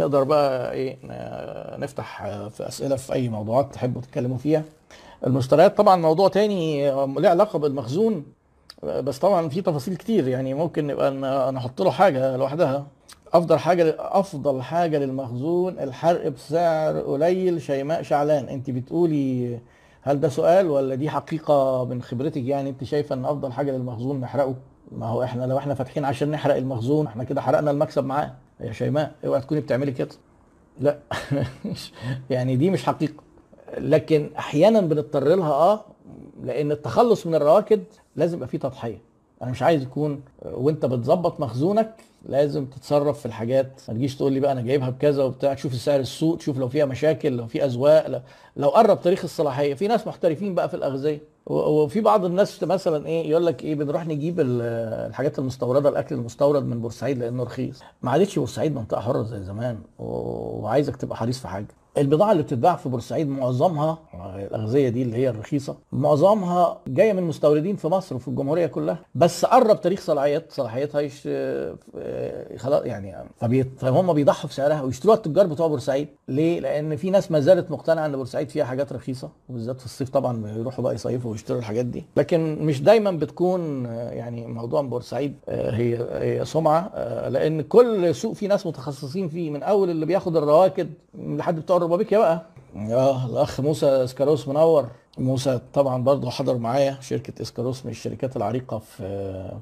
نقدر بقى إيه نفتح في أسئلة في أي موضوعات تحبوا تتكلموا فيها. المشتريات طبعا موضوع تاني له علاقة بالمخزون بس طبعا في تفاصيل كتير يعني ممكن نبقى نحط له حاجة لوحدها. أفضل حاجة أفضل حاجة للمخزون الحرق بسعر قليل شيماء شعلان. أنت بتقولي هل ده سؤال ولا دي حقيقة من خبرتك؟ يعني أنت شايفة إن أفضل حاجة للمخزون نحرقه؟ ما هو إحنا لو إحنا فاتحين عشان نحرق المخزون إحنا كده حرقنا المكسب معاه. يا شيماء اوعي تكوني بتعملي كده. لا يعني دي مش حقيقة. لكن أحيانا بنضطر لها آه لأن التخلص من الرواكد لازم يبقى فيه تضحية. أنا مش عايز يكون وأنت بتظبط مخزونك لازم تتصرف في الحاجات. ما تجيش تقول لي بقى أنا جايبها بكذا وبتاع. تشوف سعر السوق تشوف لو فيها مشاكل لو في أزواق لو, قرب تاريخ الصلاحية في ناس محترفين بقى في الأغذية. وفي بعض الناس مثلا إيه يقول لك إيه بنروح نجيب ال- الحاجات المستوردة الأكل المستورد من بورسعيد لأنه رخيص. ما عادتش بورسعيد منطقة حره زي زمان وعايزك تبقى حريص في حاجة. البضاعة اللي بتتباع في بورسعيد معظمها الأغذية دي اللي هي الرخيصة معظمها جاية من مستوردين في مصر وفي الجمهورية كلها بس قرب تاريخ صلاحيات صلاحيتها يش... آه، خلاص يعني. فهم بيضحوا في سعرها ويشتروها التجار بتوع بورسعيد ليه؟ لأن في ناس ما زالت مقتنعة إن بورسعيد فيها حاجات رخيصة وبالذات في الصيف طبعا بيروحوا بقى يصيفوا ويشتروا الحاجات دي لكن مش دايما بتكون آه، يعني موضوع بورسعيد آه، هي هي سمعة لأن كل سوق فيه ناس متخصصين فيه من أول اللي بياخد الرواكد لحد بتوع الربابيكيا بقى. آه الأخ موسى إسكاروس منور. موسى طبعا برضه حضر معايا. شركة إسكاروس من الشركات العريقة في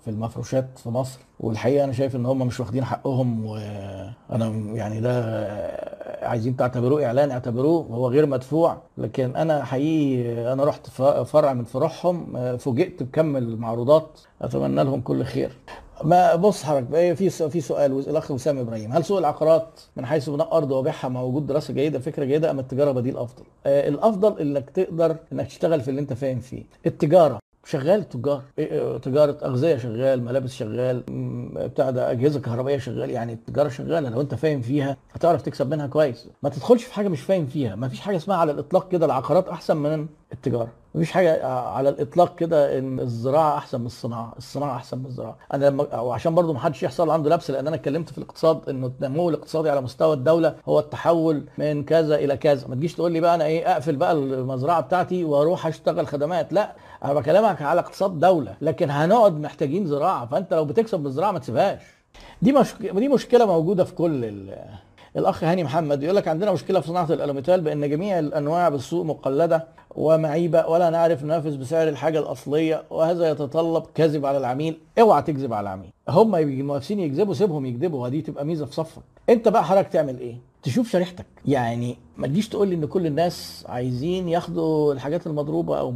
في المفروشات في مصر. والحقيقة أنا شايف إن هم مش واخدين حقهم وأنا يعني ده عايزين تعتبروه إعلان اعتبروه هو غير مدفوع. لكن أنا حقيقي أنا رحت فرع من فروعهم آه، فوجئت بكم المعروضات. أتمنى لهم كل خير. ما بص حضرتك في في سؤال الاخ وسام إبراهيم هل سوق العقارات من حيث بناء أرض وبيعها مع وجود دراسة جيدة فكرة جيدة أم التجارة بديل أفضل؟ آه الأفضل إنك تقدر إنك تشتغل في اللي أنت فاهم فيه. التجارة شغال تجار إيه، إيه، تجارة أغذية شغال ملابس شغال بتاع ده أجهزة كهربائية شغال يعني التجارة شغالة لو أنت فاهم فيها هتعرف تكسب منها كويس. ما تدخلش في حاجة مش فاهم فيها. ما فيش حاجة اسمها على الإطلاق كده العقارات أحسن من التجارة. مفيش حاجة على الإطلاق كده إن الزراعة أحسن من الصناعة. الصناعة أحسن من الزراعة. أنا لما وعشان برضو ما حدش يحصل عنده لبس لأن أنا اتكلمت في الاقتصاد إنه النمو الاقتصادي على مستوى الدولة هو التحول من كذا إلى كذا. ما تجيش تقول لي بقى أنا إيه أقفل بقى المزرعة بتاعتي وأروح أشتغل خدمات. لا أنا بكلمك على اقتصاد دولة. لكن هنقعد محتاجين زراعة. فأنت لو بتكسب بالزراعه ما تسيبهاش. دي مش... دي مشكلة موجودة في كل ال... الأخ هاني محمد يقول لك عندنا مشكلة في صناعة الألوميتال بأن جميع الأنواع بالسوق مقلدة ومعيبة ولا نعرف ننافس بسعر الحاجة الأصلية وهذا يتطلب كذب على العميل. اوعى تكذب على العميل. هم المنافسين يكذبوا سيبهم يكذبوا ودي تبقى ميزة في صفك. انت بقى حضرتك تعمل إيه؟ تشوف شريحتك. يعني ما تجيش تقول لي إن كل الناس عايزين ياخدوا الحاجات المضروبة أو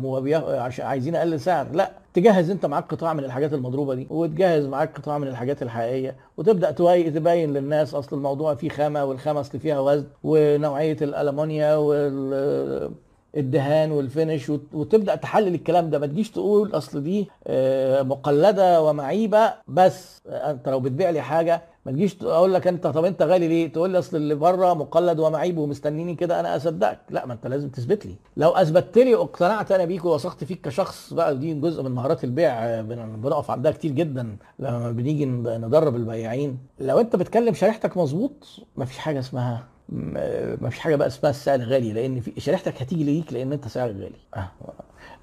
عشان عايزين أقل سعر. لا تجهز أنت معاك قطاع من الحاجات المضروبة دي وتجهز معاك قطاع من الحاجات الحقيقية وتبدأ تبين للناس أصل الموضوع فيه خامة والخامة أصل فيها وزن ونوعية الألمونيا وال الدهان والفينش وت- وتبدأ تحلل الكلام ده. ما تجيش تقول أصل دي آه، مقلدة ومعيبة بس آه، أنت لو بتبيع لي حاجة ما تجيش أقول لك انت طب انت غالي ليه؟ تقول لي اصل اللي بره مقلد ومعيب ومستنيني كده أنا اصدقك. لا ما انت لازم تثبت لي. لو اثبتت لي واقتنعت أنا بيك ووثقت فيك كشخص بقى دي جزء من مهارات البيع بن- بنقف عندها كتير جدا لما بنيجي ندرب البياعين. لو انت بتكلم شريحتك مظبوط ما فيش حاجة اسمها ما فيش حاجة بقى اسمها السعر غالي لأن في شريحتك هتيجي ليك لأن انت سعر غالي. آه.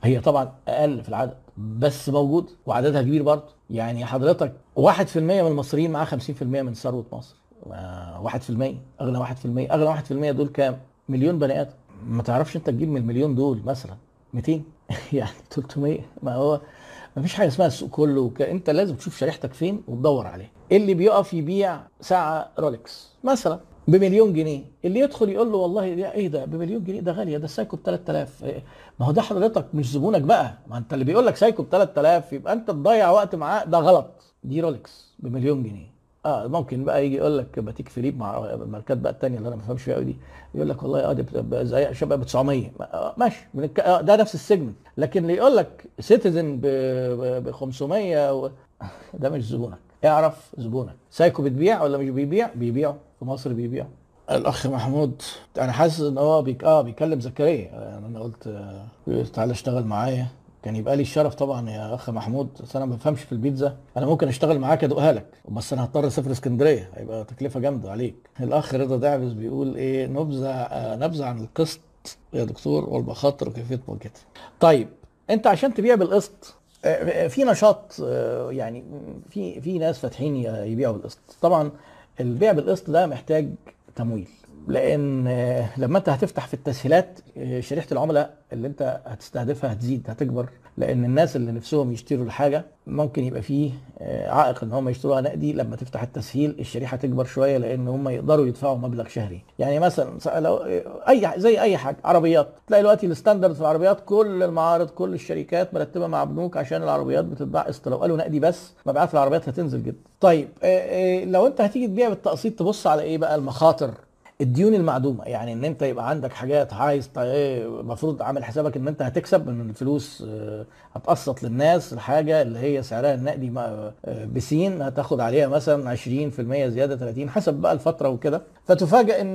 هي طبعا أقل في العدد. بس موجود وعددها كبير برضه. يعني حضرتك 1% من المصريين معاه 50% من ثروة مصر. آه، 1% اغلى 1% اغلى 1% دول كام؟ مليون بني آدم. ما تعرفش أنت تجيب من المليون دول مثلا 200 يعني 300 ما هو ما فيش حاجة اسمها السوق كله وك... أنت لازم تشوف شريحتك فين وتدور عليه اللي بيقف يبيع ساعة رولكس مثلا. بمليون جنيه. اللي يدخل يقول له والله ده إيه ده؟ بمليون جنيه؟ ده غاليه ده ال Seiko ب 3000 إيه؟ ما هو ده حضرتك مش زبونك بقى. ما أنت اللي بيقول لك Seiko ب 3000 يبقى أنت تضيع وقت معاه. ده غلط. دي Rolex بمليون جنيه. آه ممكن بقى يجي يقول لك Patek Philippe مع الماركات بقى الثانية اللي أنا ما بفهمش فيها قوي دي. يقول لك والله آه دي زي شبه ب 900 آه ماشي. من الك... آه ده نفس ال segment. لكن اللي يقول لك Citizen ب 500 و... ده مش زبونك. اعرف زبونك. Seiko بتبيع ولا مش بيبيع؟ بيبيعوا في مصر بيبيعوا الأخ محمود أنا حاسس إن هو بيك... آه بيكلم زكريا. يعني أنا قلت آه تعالى اشتغل معايا. كان يبقى لي الشرف طبعا يا أخ محمود بس أنا ما بفهمش في البيتزا. أنا ممكن أشتغل معاك ادوقها لك بس أنا هضطر أسافر اسكندرية. هيبقى تكلفة جامدة عليك. الأخ رضا دعبس بيقول إيه نبذة آه، نبذة عن القسط يا دكتور والمخاطر وكيفية مواجهتها. طيب أنت عشان تبيع بالقسط في نشاط يعني في في ناس فاتحين يبيعوا بالقسط. طبعا البيع بالقسط ده محتاج تمويل. لأن آه، لما أنت هتفتح في التسهيلات آه، شريحة العملاء اللي أنت هتستهدفها هتزيد هتكبر لأن الناس اللي نفسهم يشتروا الحاجة ممكن يبقى فيه آه، عائق إن هم يشتروها نقدي. لما تفتح التسهيل الشريحة تكبر شوية لأن هم يقدروا يدفعوا مبلغ شهري. يعني مثلا لو أي زي أي حاجة عربيات. تلاقي دلوقتي الستاندرد في العربيات كل المعارض كل الشركات مرتبة مع بنوك عشان العربيات بتتباع قسط. لو قالوا نقدي بس مبيعات العربيات هتنزل جدا. طيب لو أنت هتيجي تبيع بالتقسيط تبص على إيه بقى؟ المخاطر. الديون المعدومة يعني إن أنت يبقى عندك حاجات عايز المفروض عامل حسابك إن أنت هتكسب من الفلوس هتقسط للناس الحاجة اللي هي سعرها النقدي بسين هتاخد عليها مثلا 20% زيادة 30 حسب بقى الفترة وكده. فتفاجئ إن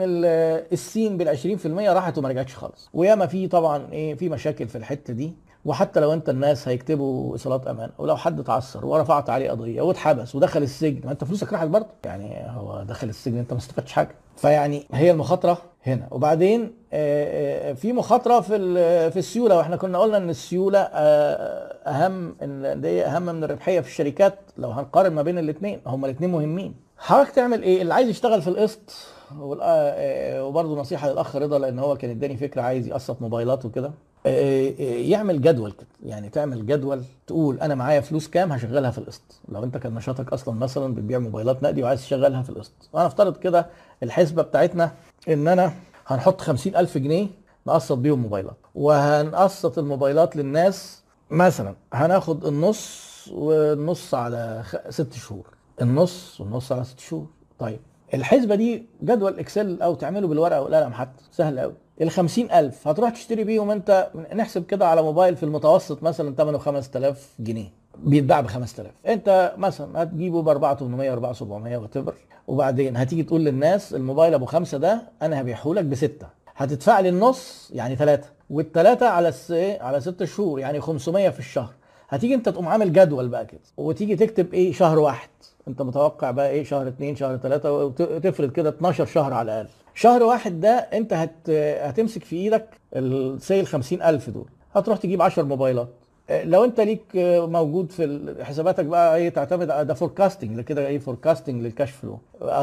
السين بال 20% راحت وما رجعتش خالص. وياما في طبعا إيه في مشاكل في الحتة دي. وحتى لو أنت الناس هيكتبوا ايصالات أمان ولو حد اتعثر ورفعت عليه قضية واتحبس ودخل السجن ما أنت فلوسك راحت برضه. يعني هو دخل السجن أنت ما استفدتش حاجة. فيعني هي المخاطرة هنا. وبعدين في مخاطرة في في السيولة. وإحنا كنا قلنا إن السيولة أهم إن دي أهم من الربحية في الشركات. لو هنقارن ما بين الاثنين هما الاثنين مهمين. حضرتك تعمل إيه؟ اللي عايز يشتغل في القسط وبرضه نصيحة للأخ رضا لأن هو كان اداني فكرة عايز يقسط موبايلات وكده. يعمل جدول كده. يعني تعمل جدول تقول أنا معايا فلوس كام هشغلها في القسط. لو أنت كان نشاطك أصلا مثلا بتبيع موبايلات نقدي وعايز تشغلها في القسط. وأنا افترض كده الحسبة بتاعتنا إن أنا هنحط خمسين ألف جنيه نقسط بيهم موبايلات. وهنقسط الموبايلات للناس مثلا هناخد النص والنص على ست شهور. النص والنص على ست شهور. طيب الحسبة دي جدول Excel أو تعمله بالورقة والقلم حتى. سهل قوي ال 50000 هتروح تشتري بيهم أنت نحسب كده على موبايل في المتوسط مثلا ثمنه 5000 جنيه. بيتباع ب 5000 أنت مثلا هتجيبه ب 4800 4700 وات وبعدين هتيجي تقول للناس الموبايل أبو خمسة ده أنا هبيعه لك بستة. هتدفع لي النص يعني ثلاثة والثلاثه على الس... على ست شهور يعني 500 في الشهر. هتيجي أنت تقوم عامل جدول بقى كده وتيجي تكتب إيه شهر واحد. انت متوقع بقى إيه شهر اثنين شهر ثلاثة وتفرض كده 12 شهر على الأقل. شهر واحد ده انت هت... هتمسك في إيدك السيل 50000 دول. هتروح تجيب 10 موبايلات. لو انت ليك موجود في حساباتك بقى إيه تعتمد ده forecasting كده إيه forecasting لل cash flow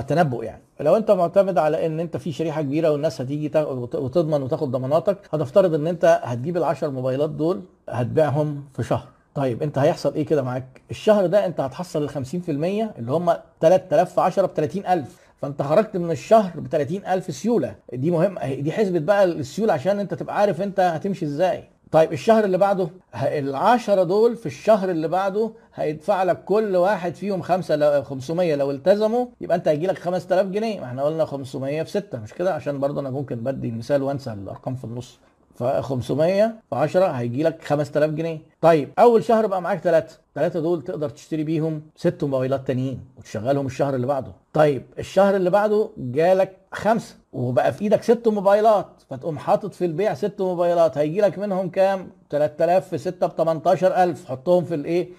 تنبؤ يعني. لو انت معتمد على ان انت في شريحة كبيرة والناس هتيجي وتضمن وتاخد ضماناتك هتفترض ان انت هتجيب ال10 موبايلات دول هتبيعهم في شهر. طيب انت هيحصل إيه كده معاك؟ الشهر ده انت هتحصل ال 50% اللي هم 3000 في 10 ب 30000 فانت خرجت من الشهر ب 30000 سيولة. دي مهمه دي حسبة بقى السيولة عشان انت تبقى عارف انت هتمشي إزاي. طيب الشهر اللي بعده العشرة دول في الشهر اللي بعده هيدفع لك كل واحد فيهم خمسة لو 500 لو التزموا يبقى انت هيجي لك 5000 جنيه. ما إحنا قلنا 500 في 6 مش كده؟ عشان برضه أنا ممكن بدي المثال وانسى الأرقام في النص. ف 500 في 10 هيجي لك 5000 جنيه. طيب أول شهر بقى معاك ثلاثة ثلاثة دول تقدر تشتري بيهم ست موبايلات تانيين وتشغلهم الشهر اللي بعده. طيب الشهر اللي بعده جالك خمسة وبقى في إيدك ست موبايلات فتقوم حاطط في البيع ست موبايلات. هيجي لك منهم كام؟ 3000 في 6 ب 18000 حطهم في الإيه؟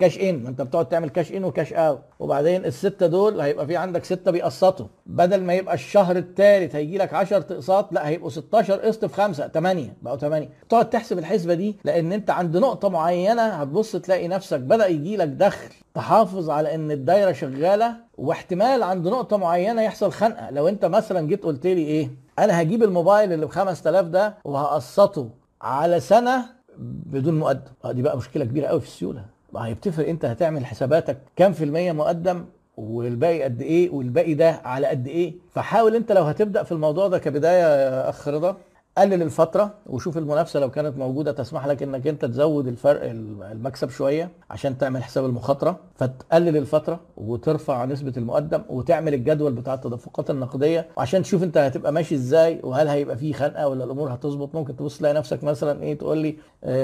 cash in ما انت بتقعد تعمل cash in و cash out وبعدين الستة دول هيبقى في عندك ستة بيقسطوا. بدل ما يبقى الشهر الثالث هيجي لك 10 اقساط لا هيبقوا 16 قسط في 5 8 بقوا 8 تقعد تحسب الحسبة دي لأن انت عند نقطة معينة هتبص تلاقي نفسك بدأ يجي لك دخل. تحافظ على إن الدايرة شغالة واحتمال عند نقطة معينة يحصل خنقة. لو انت مثلا جيت قلت لي إيه أنا هجيب الموبايل اللي ب 5000 ده وهقسطه على سنة بدون مقدم. دي بقى مشكلة كبيرة قوي في السيولة. ما هي بتفرق انت هتعمل حساباتك كام في المية مقدم والباقي قد إيه والباقي ده على قد إيه؟ فحاول انت لو هتبدأ في الموضوع ده كبداية يا أخ رضا قلل الفترة وشوف المنافسة لو كانت موجودة تسمح لك إنك أنت تزود الفرق المكسب شوية عشان تعمل حساب المخاطرة فتقلل الفترة وترفع نسبة المقدم وتعمل الجدول بتاع التدفقات النقدية عشان تشوف أنت هتبقى ماشي إزاي وهل هيبقى فيه خنقة ولا الأمور هتظبط. ممكن تبص تلاقي نفسك مثلا إيه تقول لي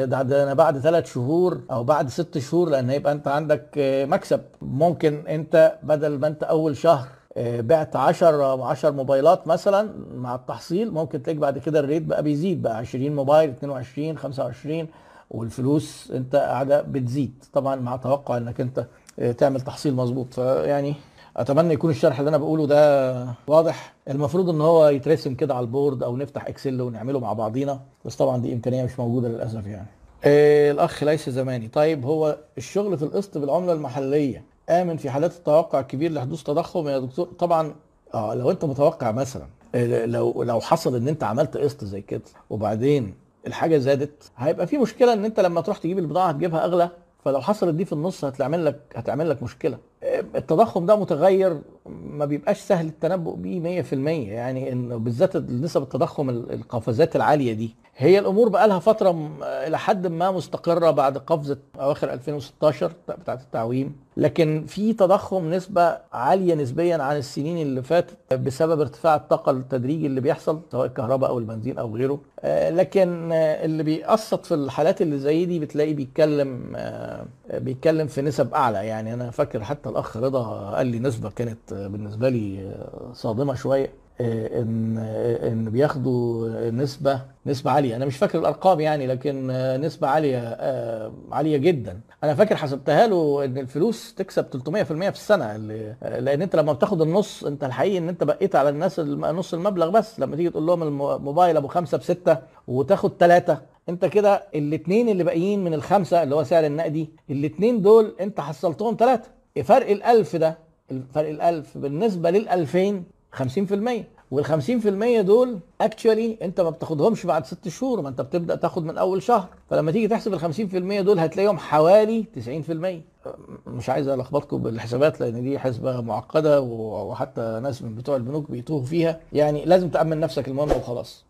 ده, ده أنا بعد ثلاث شهور أو بعد ست شهور لأن هيبقى أنت عندك مكسب. ممكن أنت بدل ما أنت أول شهر بعت 10 10 موبايلات مثلا مع التحصيل ممكن تلاقي بعد كده ال rate بقى بيزيد بقى 20 موبايل 22 25 والفلوس أنت قاعدة بتزيد. طبعا مع توقع إنك أنت آه، تعمل تحصيل مظبوط. فيعني أتمنى يكون الشرح اللي أنا بقوله ده واضح. المفروض إن هو يترسم كده على ال board أو نفتح Excel ونعمله مع بعضينا بس طبعا دي إمكانية مش موجودة للأسف يعني. آه، الأخ ليس زماني. طيب هو الشغل في القسط بالعملة المحلية آمن في حالات التوقع الكبير لحدوث تضخم يا دكتور. طبعا آه لو أنت متوقع مثلا آه، لو لو حصل إن أنت عملت قسط زي كده وبعدين الحاجة زادت هيبقى في مشكلة إن أنت لما تروح تجيب البضاعة هتجيبها أغلى. فلو حصلت دي في النص هتعمل لك هتعمل لك مشكلة. التضخم ده متغير ما بيبقاش سهل التنبؤ بيه 100% يعني إنه بالذات نسب التضخم القفزات العالية دي. هي الأمور بقى لها فتره إلى حد ما مستقرة بعد قفزة أواخر 2016 بتاعه التعويم. لكن في تضخم نسبة عالية نسبيا عن السنين اللي فاتت بسبب ارتفاع الطاقة التدريجي اللي بيحصل سواء الكهرباء أو البنزين أو غيره. آه، لكن اللي بيقسط في الحالات اللي زي دي بتلاقي بيتكلم آه، بيتكلم في نسب أعلى. يعني أنا فاكر حتى الأخ رضا قال لي نسبة كانت بالنسبة لي صادمة شوية إن إن بياخدوا نسبة نسبة عالية. أنا مش فاكر الأرقام يعني لكن نسبة عالية آه، عالية جدا. أنا فاكر حسبتها له إن الفلوس تكسب 300% في السنة لأن أنت لما بتاخد النص أنت الحقيقي إن أنت بقيت على الناس نص المبلغ بس. لما تيجي تقول لهم الموبايل أبو خمسة بسته وتاخد ثلاثة أنت كده الاثنين اللي باقيين من الخمسة اللي هو سعر النقدي الاثنين دول أنت حصلتهم ثلاثة فرق الألف ده فرق الألف بالنسبة للألفين 50% وال 50% دول اكشولي أنت ما بتاخدهمش بعد ست شهور ما أنت بتبدأ تاخد من أول شهر. فلما تيجي تحسب ال 50% دول هتلاقيهم حوالي 90% مش عايز ألخبطكم بالحسابات لأن دي حسبة معقدة وحتى ناس من بتوع البنوك بيتوهوا فيها. يعني لازم تأمن نفسك المهم وخلاص.